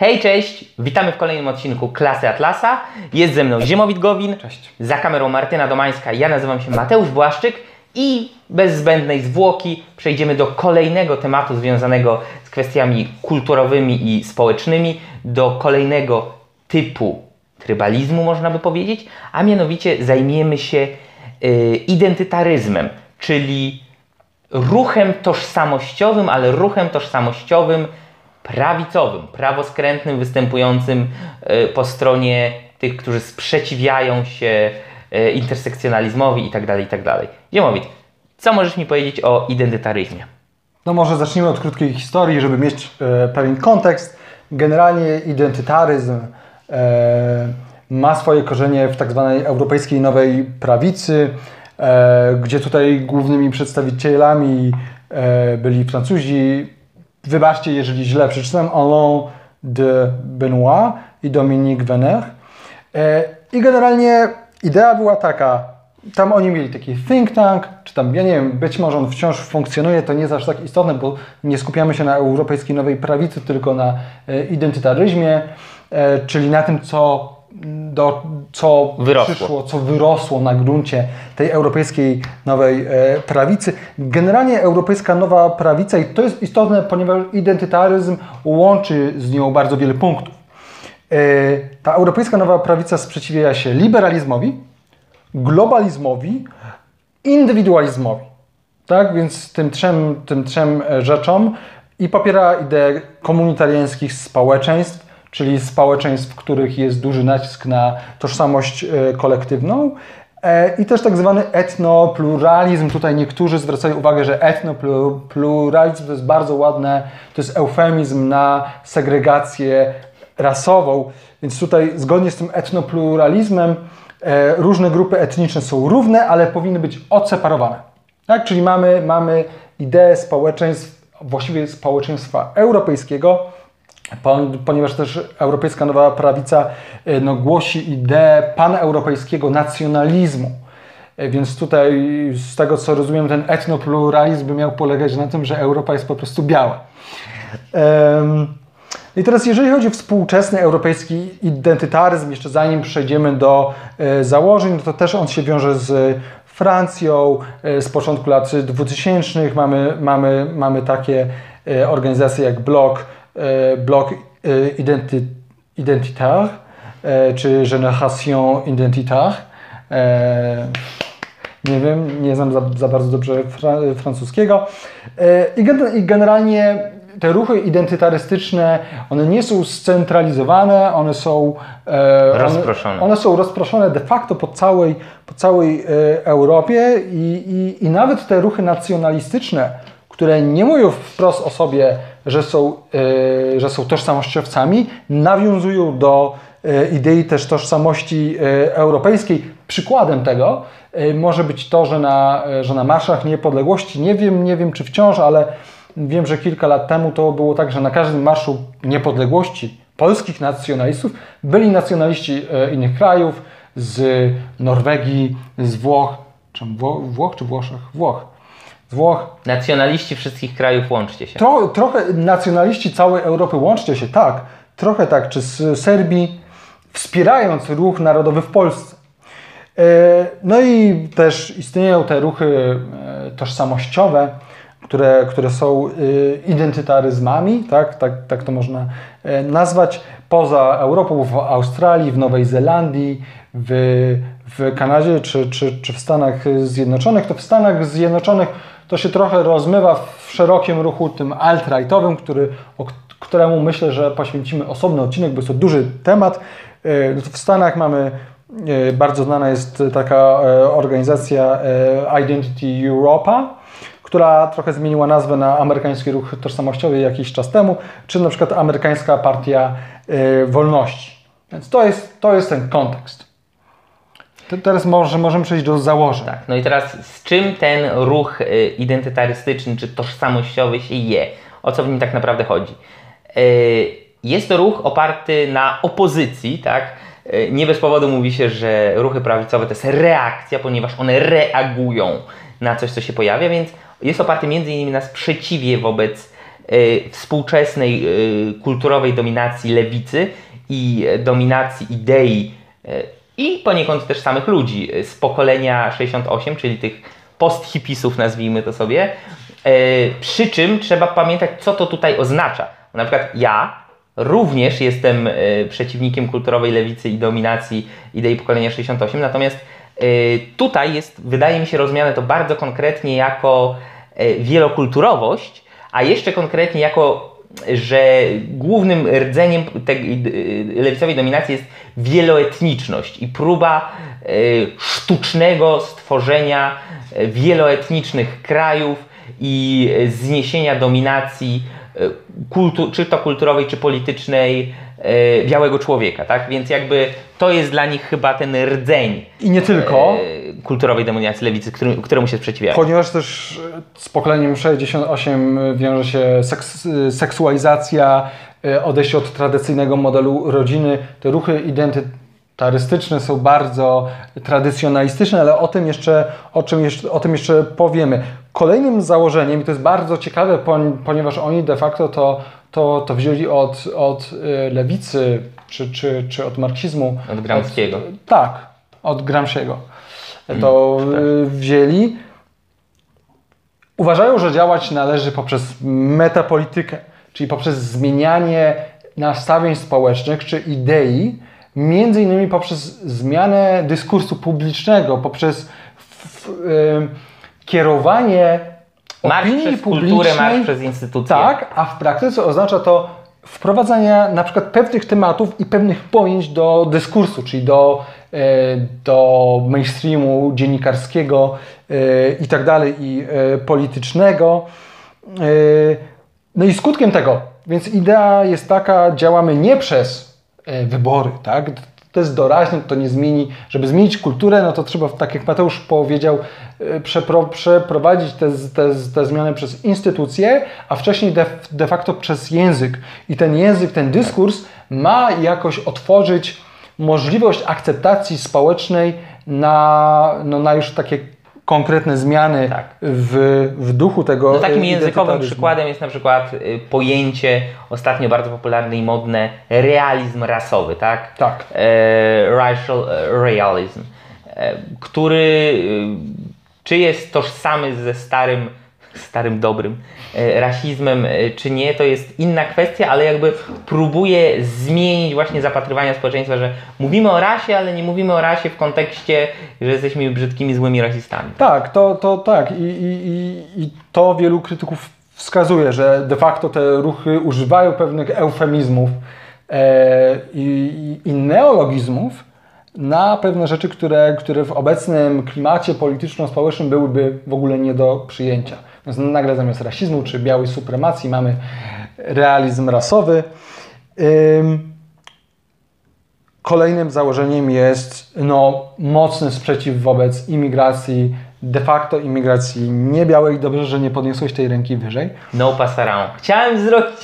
Hej, cześć! Witamy w kolejnym odcinku Klasy Atlasa. Jest ze mną Ziemowit Gowin. Cześć. Za kamerą Martyna Domańska. Ja nazywam się Mateusz Błaszczyk i bez zbędnej zwłoki przejdziemy do kolejnego tematu związanego z kwestiami kulturowymi i społecznymi, do kolejnego typu trybalizmu, można by powiedzieć, a mianowicie zajmiemy się y, identytaryzmem, czyli ruchem tożsamościowym, ale ruchem tożsamościowym prawicowym, prawoskrętnym, występującym e, po stronie tych, którzy sprzeciwiają się e, intersekcjonalizmowi itd., itd. Ziemowit, co możesz mi powiedzieć o identytaryzmie? No może zacznijmy od krótkiej historii, żeby mieć e, pewien kontekst. Generalnie identytaryzm e, ma swoje korzenie w tak zwanej europejskiej nowej prawicy, e, gdzie tutaj głównymi przedstawicielami byli Francuzi. Wybaczcie, jeżeli źle przeczytam, Alain de Benoit i Dominique Venner. E, I generalnie idea była taka, tam oni mieli taki think tank, czy tam, ja nie wiem, być może on wciąż funkcjonuje, to nie jest aż tak istotne, bo nie skupiamy się na europejskiej nowej prawicy, tylko na e, identytaryzmie, e, czyli na tym, co, do, co Wyrosło. przyszło, co wyrosło na gruncie tej europejskiej nowej e, prawicy. Generalnie europejska nowa prawica, i to jest istotne, ponieważ identytaryzm łączy z nią bardzo wiele punktów. E, ta europejska nowa prawica sprzeciwia się liberalizmowi, globalizmowi, indywidualizmowi. Tak, więc tym trzem, tym trzem rzeczom i popiera ideę komunitariańskich społeczeństw, czyli społeczeństw, w których jest duży nacisk na tożsamość e, kolektywną. E, I też tak zwany etnopluralizm. Tutaj niektórzy zwracają uwagę, że etnopluralizm to jest bardzo ładne, to jest eufemizm na segregację rasową. Więc tutaj zgodnie z tym etnopluralizmem e, różne grupy etniczne są równe, ale powinny być odseparowane. Tak? Czyli mamy, mamy ideę społeczeństw, właściwie społeczeństwa europejskiego, ponieważ też europejska nowa prawica e, no, głosi ideę paneuropejskiego nacjonalizmu. E, Więc tutaj z tego co rozumiem, ten etnopluralizm miał polegać na tym, że Europa jest po prostu biała. I teraz, jeżeli chodzi o współczesny europejski identytaryzm, jeszcze zanim przejdziemy do e, założeń, no to też on się wiąże z Francją z początku lat 2000. Mamy, mamy, mamy takie organizacje jak Bloc, e, Bloc e, Identi, Identitaire czy Génération Identitaire. Nie wiem, nie znam za, za bardzo dobrze fra, francuskiego. E, I, gen, I generalnie te ruchy identytarystyczne, one nie są scentralizowane, one są e, Rozproszone. One, one są rozproszone de facto po całej, po całej e, Europie i, i, i nawet te ruchy nacjonalistyczne, które nie mówią wprost o sobie, że są, e, że są tożsamościowcami, nawiązują do e, idei też tożsamości e, europejskiej. Przykładem tego może być to, że na, że na marszach niepodległości, nie wiem, nie wiem czy wciąż, ale wiem, że kilka lat temu to było tak, że na każdym marszu niepodległości polskich nacjonalistów byli nacjonaliści innych krajów, z Norwegii, z Włoch, czy Wło- Włoch czy Włoszech? Włoch. Z Włoch, Nacjonaliści wszystkich krajów, łączcie się. Tro, trochę nacjonaliści całej Europy, łączcie się, tak, trochę tak, czy z Serbii, wspierając ruch narodowy w Polsce. E, No i też istnieją te ruchy e, tożsamościowe, które, które są e, identytaryzmami, tak, tak, tak to można nazwać, poza Europą, w Australii, w Nowej Zelandii, w, w Kanadzie czy, czy, czy w Stanach Zjednoczonych. To w Stanach Zjednoczonych to się trochę rozmywa w szerokim ruchu tym alt-rightowym, który, o któremu myślę, że poświęcimy osobny odcinek, bo jest to duży temat. E, W Stanach mamy, e, bardzo znana jest taka e, organizacja Identity Europa, która trochę zmieniła nazwę na amerykański ruch tożsamościowy jakiś czas temu, czy na przykład amerykańska partia wolności. Więc to jest, to jest ten kontekst. To teraz może, możemy przejść do założeń. Tak, no i teraz z czym ten ruch y, identytarystyczny czy tożsamościowy się je? O co w nim tak naprawdę chodzi? Y, Jest to ruch oparty na opozycji, tak? Y, Nie bez powodu mówi się, że ruchy prawicowe to jest reakcja, ponieważ one reagują na coś, co się pojawia, więc jest oparty między innymi na sprzeciwie wobec współczesnej kulturowej dominacji lewicy i dominacji idei i poniekąd też samych ludzi y, z pokolenia 68, czyli tych post-hipisów, nazwijmy to sobie. Y, Przy czym trzeba pamiętać, co to tutaj oznacza. Na przykład ja również jestem y, przeciwnikiem kulturowej lewicy i dominacji idei pokolenia 68, natomiast y, tutaj jest, wydaje mi się, rozumiane to bardzo konkretnie jako wielokulturowość, a jeszcze konkretnie jako, że głównym rdzeniem tej y, lewicowej dominacji jest wieloetniczność i próba y, sztucznego stworzenia y, wieloetnicznych krajów i zniesienia dominacji kultu, czy to kulturowej, czy politycznej białego człowieka, tak? Więc jakby to jest dla nich chyba ten rdzeń I nie tylko. y, kulturowej dominacji lewicy, który, któremu się sprzeciwiają. Ponieważ też e, z pokoleniem 68 wiąże się seks, e, seksualizacja, e, odejście od tradycyjnego modelu rodziny. Te ruchy identytarystyczne są bardzo tradycjonalistyczne, ale o tym jeszcze, o czym jeszcze, o tym jeszcze powiemy. Kolejnym założeniem, i to jest bardzo ciekawe, ponieważ oni de facto to, to, to wzięli od, od e, lewicy czy, czy, czy od marksizmu. Od Gramsciego. Od, tak, od Gramsciego. To e, wzięli. Uważają, że działać należy poprzez metapolitykę, czyli poprzez zmienianie nastawień społecznych czy idei, między innymi poprzez zmianę dyskursu publicznego, poprzez w, w, kierowanie Marsz opinii przez publicznej. kulturę, marsz przez instytucje. Tak, a w praktyce oznacza to wprowadzanie na przykład pewnych tematów i pewnych pojęć do dyskursu, czyli do, e, do mainstreamu dziennikarskiego e, i tak dalej, i e, politycznego. No i skutkiem tego, więc idea jest taka, działamy nie przez wybory, tak? To jest doraźne, to nie zmieni. Żeby zmienić kulturę, no to trzeba, tak jak Mateusz powiedział, e, przepro, przeprowadzić te, te, te zmiany przez instytucje, a wcześniej de, de facto przez język. I ten język, ten dyskurs ma jakoś otworzyć możliwość akceptacji społecznej na, no, na już takie konkretne zmiany Tak. w, w duchu tego No takim e, językowym identytaryzmu. przykładem jest na przykład y, pojęcie ostatnio bardzo popularne i modne realizm rasowy, tak? Tak. E, racial e, realism, e, który y, czy jest tożsamy ze starym, starym dobrym e, rasizmem, e, czy nie, to jest inna kwestia, ale jakby próbuje zmienić właśnie zapatrywania społeczeństwa, że mówimy o rasie, ale nie mówimy o rasie w kontekście, że jesteśmy brzydkimi, złymi rasistami. Tak, to, to tak. I, i, i, to wielu krytyków wskazuje, że de facto te ruchy używają pewnych eufemizmów e, i, i neologizmów na pewne rzeczy, które, które w obecnym klimacie polityczno-społecznym byłyby w ogóle nie do przyjęcia. Więc nagle zamiast rasizmu czy białej supremacji mamy realizm rasowy. Ym, Kolejnym założeniem jest no, mocny sprzeciw wobec imigracji, de facto imigracji niebiałej. Dobrze, że nie podniosłeś tej ręki wyżej. No pass around. Chciałem zrobić,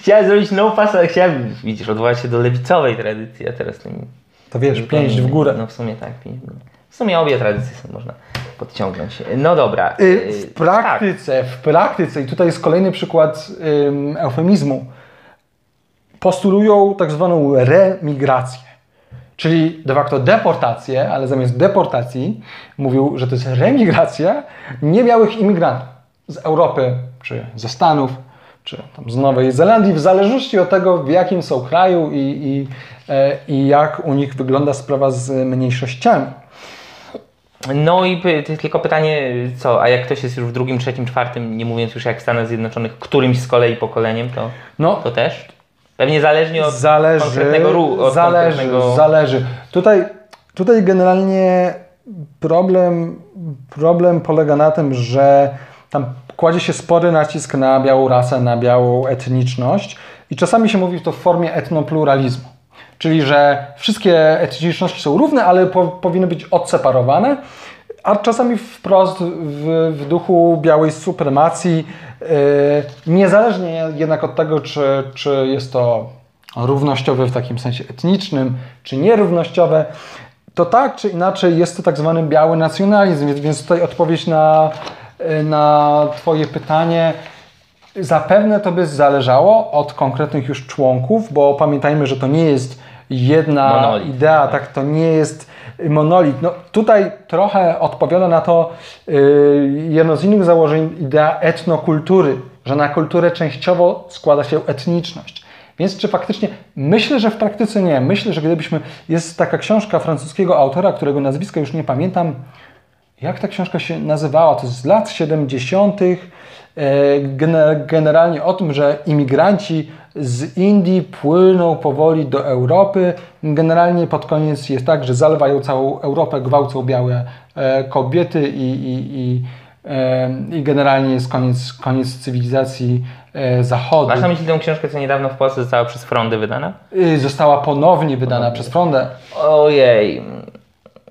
chciałem zrobić no pass around. Chciałem, widzisz, odwołać się do lewicowej tradycji, a teraz tym... To wiesz, pięść w górę. No w sumie tak, pięść w górę. W sumie obie tradycje są można podciągnąć. No dobra. Y, y, W praktyce, w praktyce, i tutaj jest kolejny przykład ym, eufemizmu, postulują tak zwaną remigrację. Czyli de facto deportację, ale zamiast deportacji mówił, że to jest remigracja niebiałych imigrantów z Europy, czy ze Stanów, czy tam z Nowej Zelandii, w zależności od tego, w jakim są kraju i, i, e, i jak u nich wygląda sprawa z mniejszościami. No i tylko pytanie, co, a jak ktoś jest już w drugim, trzecim, czwartym, nie mówiąc już jak w Stanach Zjednoczonych, którymś z kolei pokoleniem, to, No, to też? Pewnie zależnie od zależy, konkretnego ru, od zależy, konkretnego... zależy. Tutaj, tutaj generalnie problem, problem polega na tym, że tam kładzie się spory nacisk na białą rasę, na białą etniczność i czasami się mówi to w formie etnopluralizmu. Czyli, że wszystkie etniczności są równe, ale po, powinny być odseparowane, a czasami wprost w, w duchu białej supremacji, yy, niezależnie jednak od tego, czy, czy jest to równościowe w takim sensie etnicznym, czy nierównościowe, to tak czy inaczej jest to tak zwany biały nacjonalizm, więc, więc tutaj odpowiedź na, na Twoje pytanie. Zapewne to by zależało od konkretnych już członków, bo pamiętajmy, że to nie jest jedna Monolit. idea, tak, to nie jest monolit. No, tutaj trochę odpowiada na to yy, jedno z innych założeń idea etnokultury, że na kulturę częściowo składa się etniczność. Więc czy faktycznie, myślę, że w praktyce nie. Myślę, że gdybyśmy, jest taka książka francuskiego autora, którego nazwiska już nie pamiętam, jak ta książka się nazywała? To z lat 70. e, gene- Generalnie o tym, że imigranci z Indii płyną powoli do Europy. Generalnie pod koniec jest tak, że zalewają całą Europę, gwałcą białe e, kobiety i, i, i, e, i generalnie jest koniec, koniec cywilizacji zachodu. Masz na myśli tę książkę, co niedawno w Polsce została przez Frondy wydana? Y, Została ponownie wydana przez Frondę. Ojej.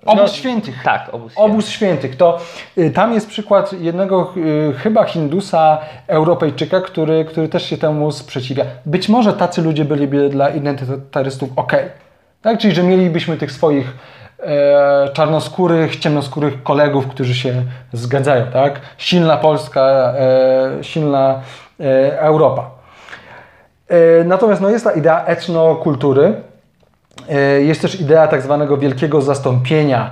Obóz No, Świętych. Tak, obóz, Obóz Świętych. To y, tam jest przykład jednego y, chyba Hindusa, Europejczyka, który, który też się temu sprzeciwia. Być może tacy ludzie byliby dla identitarystów ok. Tak? Czyli, że mielibyśmy tych swoich e, czarnoskórych, ciemnoskórych kolegów, którzy się zgadzają. Tak? Silna Polska, e, silna e, Europa. E, Natomiast no, jest ta idea etnokultury. E, Jest też idea tak zwanego wielkiego zastąpienia.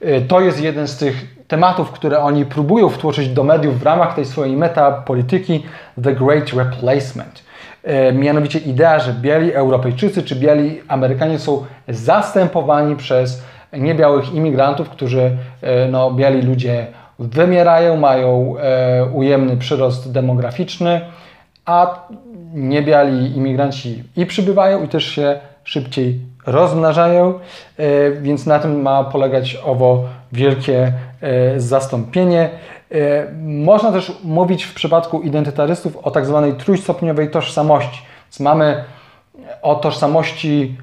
E, To jest jeden z tych tematów, które oni próbują wtłoczyć do mediów w ramach tej swojej metapolityki The Great Replacement. E, Mianowicie idea, że biali Europejczycy czy biali Amerykanie są zastępowani przez niebiałych imigrantów, którzy, no, biali ludzie wymierają, mają ujemny przyrost demograficzny, a niebiali imigranci i przybywają, i też się szybciej rozmnażają, e, więc na tym ma polegać owo wielkie e, zastąpienie. E, Można też mówić w przypadku identytarystów o tak zwanej trójstopniowej tożsamości. Więc mamy o tożsamości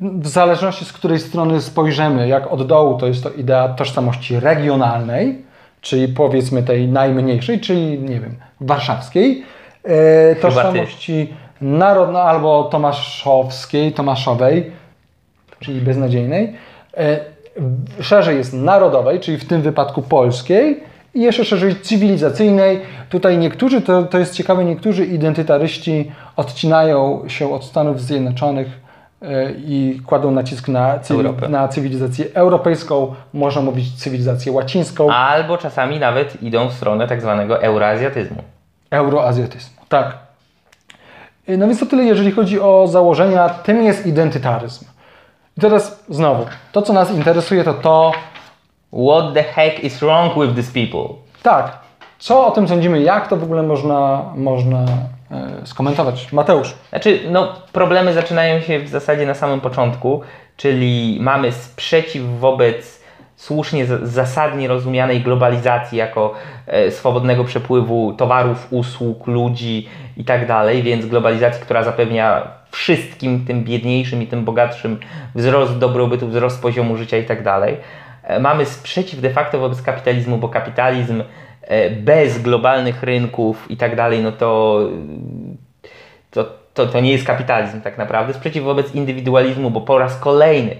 w zależności z której strony spojrzymy, jak od dołu, to jest to idea tożsamości regionalnej, czyli powiedzmy tej najmniejszej, czyli nie wiem, warszawskiej, tożsamości narodno albo tomaszowskiej, tomaszowej, czyli beznadziejnej, e, szerzej jest narodowej, czyli w tym wypadku polskiej i jeszcze szerzej cywilizacyjnej. Tutaj niektórzy, to, to jest ciekawe, niektórzy identytaryści odcinają się od Stanów Zjednoczonych e, i kładą nacisk na, cywi- na cywilizację europejską, można mówić cywilizację łacińską, Albo czasami nawet idą w stronę tak zwanego eurazjatyzmu. euroazjatyzmu. Tak. Y, No więc to tyle, jeżeli chodzi o założenia. Tym jest identytaryzm. I teraz znowu, to co nas interesuje to to, What the heck is wrong with these people? tak, co o tym sądzimy, jak to w ogóle można, można e, skomentować. Mateusz. Znaczy, no, problemy zaczynają się w zasadzie na samym początku, czyli mamy sprzeciw wobec słusznie, zasadnie rozumianej globalizacji jako e, swobodnego przepływu towarów, usług, ludzi i tak dalej, więc globalizacji, która zapewnia wszystkim, tym biedniejszym i tym bogatszym, wzrost dobrobytu, wzrost poziomu życia i tak dalej. E, Mamy sprzeciw de facto wobec kapitalizmu, bo kapitalizm e, bez globalnych rynków i tak dalej, no to to, to, to nie jest kapitalizm tak naprawdę. Sprzeciw wobec indywidualizmu, bo po raz kolejny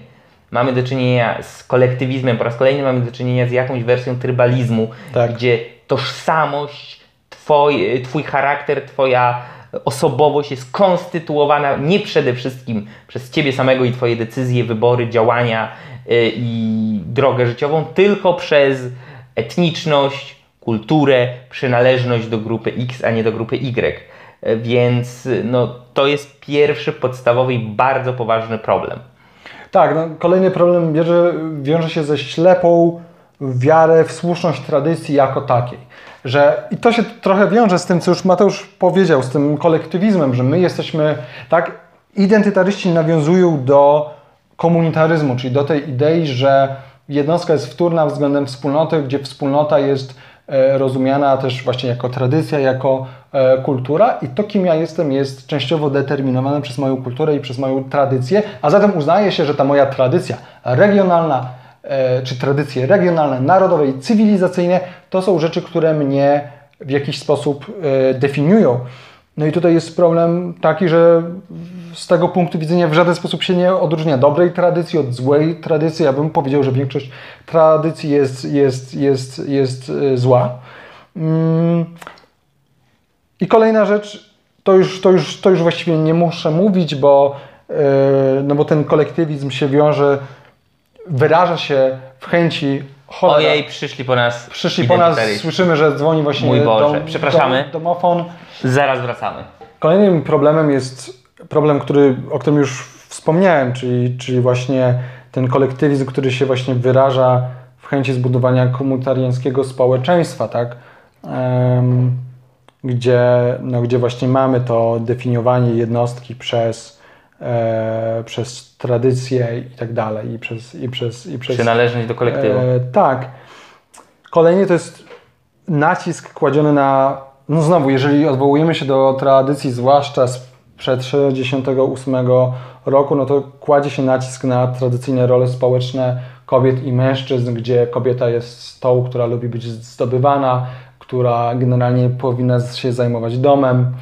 mamy do czynienia z kolektywizmem, po raz kolejny mamy do czynienia z jakąś wersją trybalizmu, Tak. gdzie tożsamość, twoj, twój charakter, twoja osobowość jest konstytuowana nie przede wszystkim przez ciebie samego i twoje decyzje, wybory, działania y, i drogę życiową, tylko przez etniczność, kulturę, przynależność do grupy X, a nie do grupy Y. E, Więc no, to jest pierwszy podstawowy i bardzo poważny problem. Tak, no, kolejny problem bierze, wiąże się ze ślepą wiarę w słuszność tradycji jako takiej. Że, I to się trochę wiąże z tym, co już Mateusz powiedział, z tym kolektywizmem, że my jesteśmy, tak, identytaryści nawiązują do komunitaryzmu, czyli do tej idei, że jednostka jest wtórna względem wspólnoty, gdzie wspólnota jest e, rozumiana też właśnie jako tradycja, jako e, kultura i to, kim ja jestem, jest częściowo determinowane przez moją kulturę i przez moją tradycję, a zatem uznaje się, że ta moja tradycja regionalna, czy tradycje regionalne, narodowe i cywilizacyjne, to są rzeczy, które mnie w jakiś sposób e, definiują. No i tutaj jest problem taki, że z tego punktu widzenia w żaden sposób się nie odróżnia dobrej tradycji od złej tradycji. Ja bym powiedział, że większość tradycji jest, jest, jest, jest e, zła. Mm, I kolejna rzecz, to już, to już, to już właściwie nie muszę mówić, bo, no bo ten kolektywizm się wiąże, wyraża się w chęci cholera. Ojej, przyszli po nas. Przyszli po nas, słyszymy, że dzwoni właśnie Mój Boże, dom, przepraszamy. Dom, domofon. Zaraz wracamy. Kolejnym problemem jest problem, który, o którym już wspomniałem, czyli, czyli właśnie ten kolektywizm, który się właśnie wyraża w chęci zbudowania komunitariańskiego społeczeństwa, tak? Em, gdzie, no, gdzie właśnie mamy to definiowanie jednostki przez, e, przez tradycję i tak dalej, i przez, i przez, i przez Przynależność do kolektywu. E, tak. Kolejnie to jest nacisk kładziony na. No znowu, jeżeli odwołujemy się do tradycji, zwłaszcza sprzed 68 roku, no to kładzie się nacisk na tradycyjne role społeczne kobiet i mężczyzn, gdzie kobieta jest tą, która lubi być zdobywana, która generalnie powinna się zajmować domem.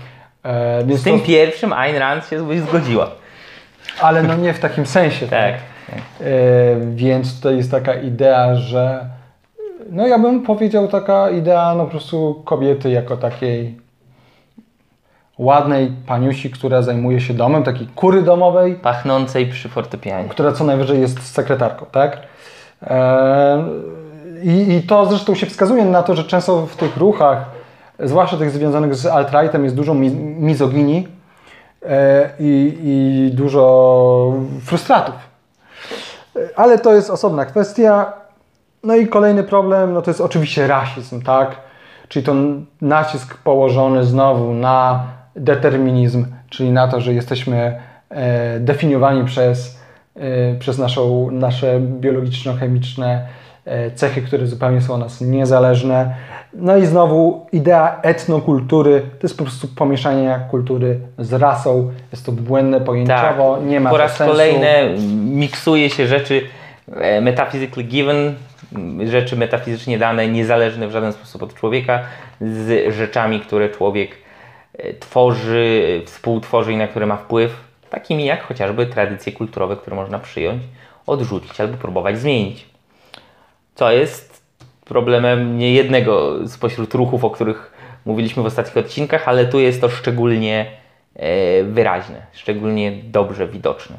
E, Z tym to, pierwszym Ayn Rand się zgodziła. Ale no nie w takim sensie. Tak. E, więc tutaj jest taka idea, że no ja bym powiedział taka idea no po prostu kobiety jako takiej ładnej paniusi, która zajmuje się domem, takiej kury domowej, Pachnącej przy fortepianie. która co najwyżej jest sekretarką, tak? E, i, I to zresztą się wskazuje na to, że często w tych ruchach, zwłaszcza tych związanych z alt-rightem, jest dużo mi- mizoginii i, i dużo frustratów. E, Ale to jest osobna kwestia. No i kolejny problem, no to jest oczywiście rasizm, tak? Czyli to nacisk położony znowu na determinizm, czyli na to, że jesteśmy e, definiowani przez, e, przez naszą, nasze biologiczno-chemiczne e, cechy, które zupełnie są od nas niezależne. No i znowu idea etnokultury to jest po prostu pomieszanie kultury z rasą. Jest to błędne pojęciowo, nie ma Tak. Po raz sensu. kolejny miksuje się rzeczy e, metaphysically given, rzeczy metafizycznie dane, niezależne w żaden sposób od człowieka, z rzeczami, które człowiek e, tworzy, e, współtworzy i na które ma wpływ, takimi jak chociażby tradycje kulturowe, które można przyjąć, odrzucić albo próbować zmienić. Co jest problemem nie jednego spośród ruchów, o których mówiliśmy w ostatnich odcinkach, ale tu jest to szczególnie e, wyraźne, szczególnie dobrze widoczne.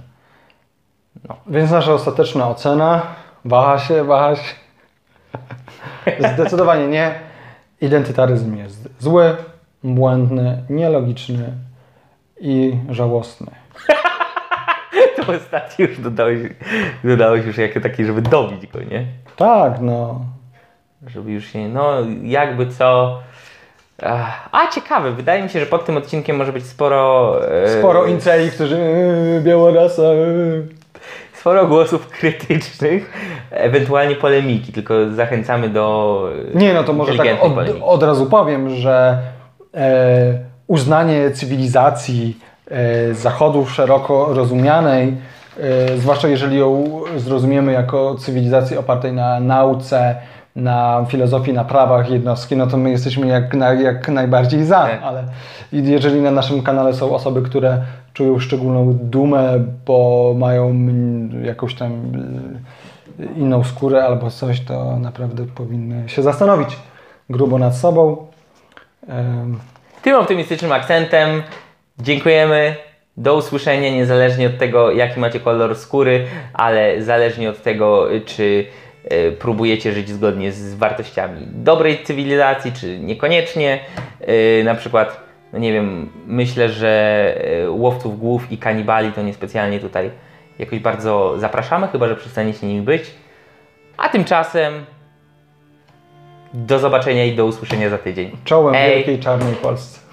Więc nasza ostateczna ocena waha się, waha się. Zdecydowanie nie. Identytaryzm jest zły, błędny, nielogiczny i żałosny. To ostatnio już dodałeś, dodałeś już jako taki, żeby dobić go, nie? Tak, no. Żeby już się, no jakby co... A ciekawe, wydaje mi się, że pod tym odcinkiem może być sporo... e, Sporo inceli, którzy yy, biała rasa. Yy. sporo głosów krytycznych, ewentualnie polemiki, tylko zachęcamy do Nie, no to może tak od, od razu powiem, że e, uznanie cywilizacji e, Zachodu szeroko rozumianej, zwłaszcza jeżeli ją zrozumiemy jako cywilizację opartej na nauce, na filozofii, na prawach jednostki, no to my jesteśmy jak, na, jak najbardziej za. Tak. Ale jeżeli na naszym kanale są osoby, które czują szczególną dumę, bo mają jakąś tam y, inną skórę albo coś, to naprawdę powinny się zastanowić grubo nad sobą. Tym optymistycznym akcentem dziękujemy. Do usłyszenia, niezależnie od tego, jaki macie kolor skóry, ale zależnie od tego, czy e, próbujecie żyć zgodnie z wartościami dobrej cywilizacji, czy niekoniecznie. E, Na przykład, no nie wiem, myślę, że e, łowców głów i kanibali to niespecjalnie tutaj jakoś bardzo zapraszamy, chyba że przestaniecie nimi być. A tymczasem do zobaczenia i do usłyszenia za tydzień. Czołem Ej. wielkiej czarnej Polsce.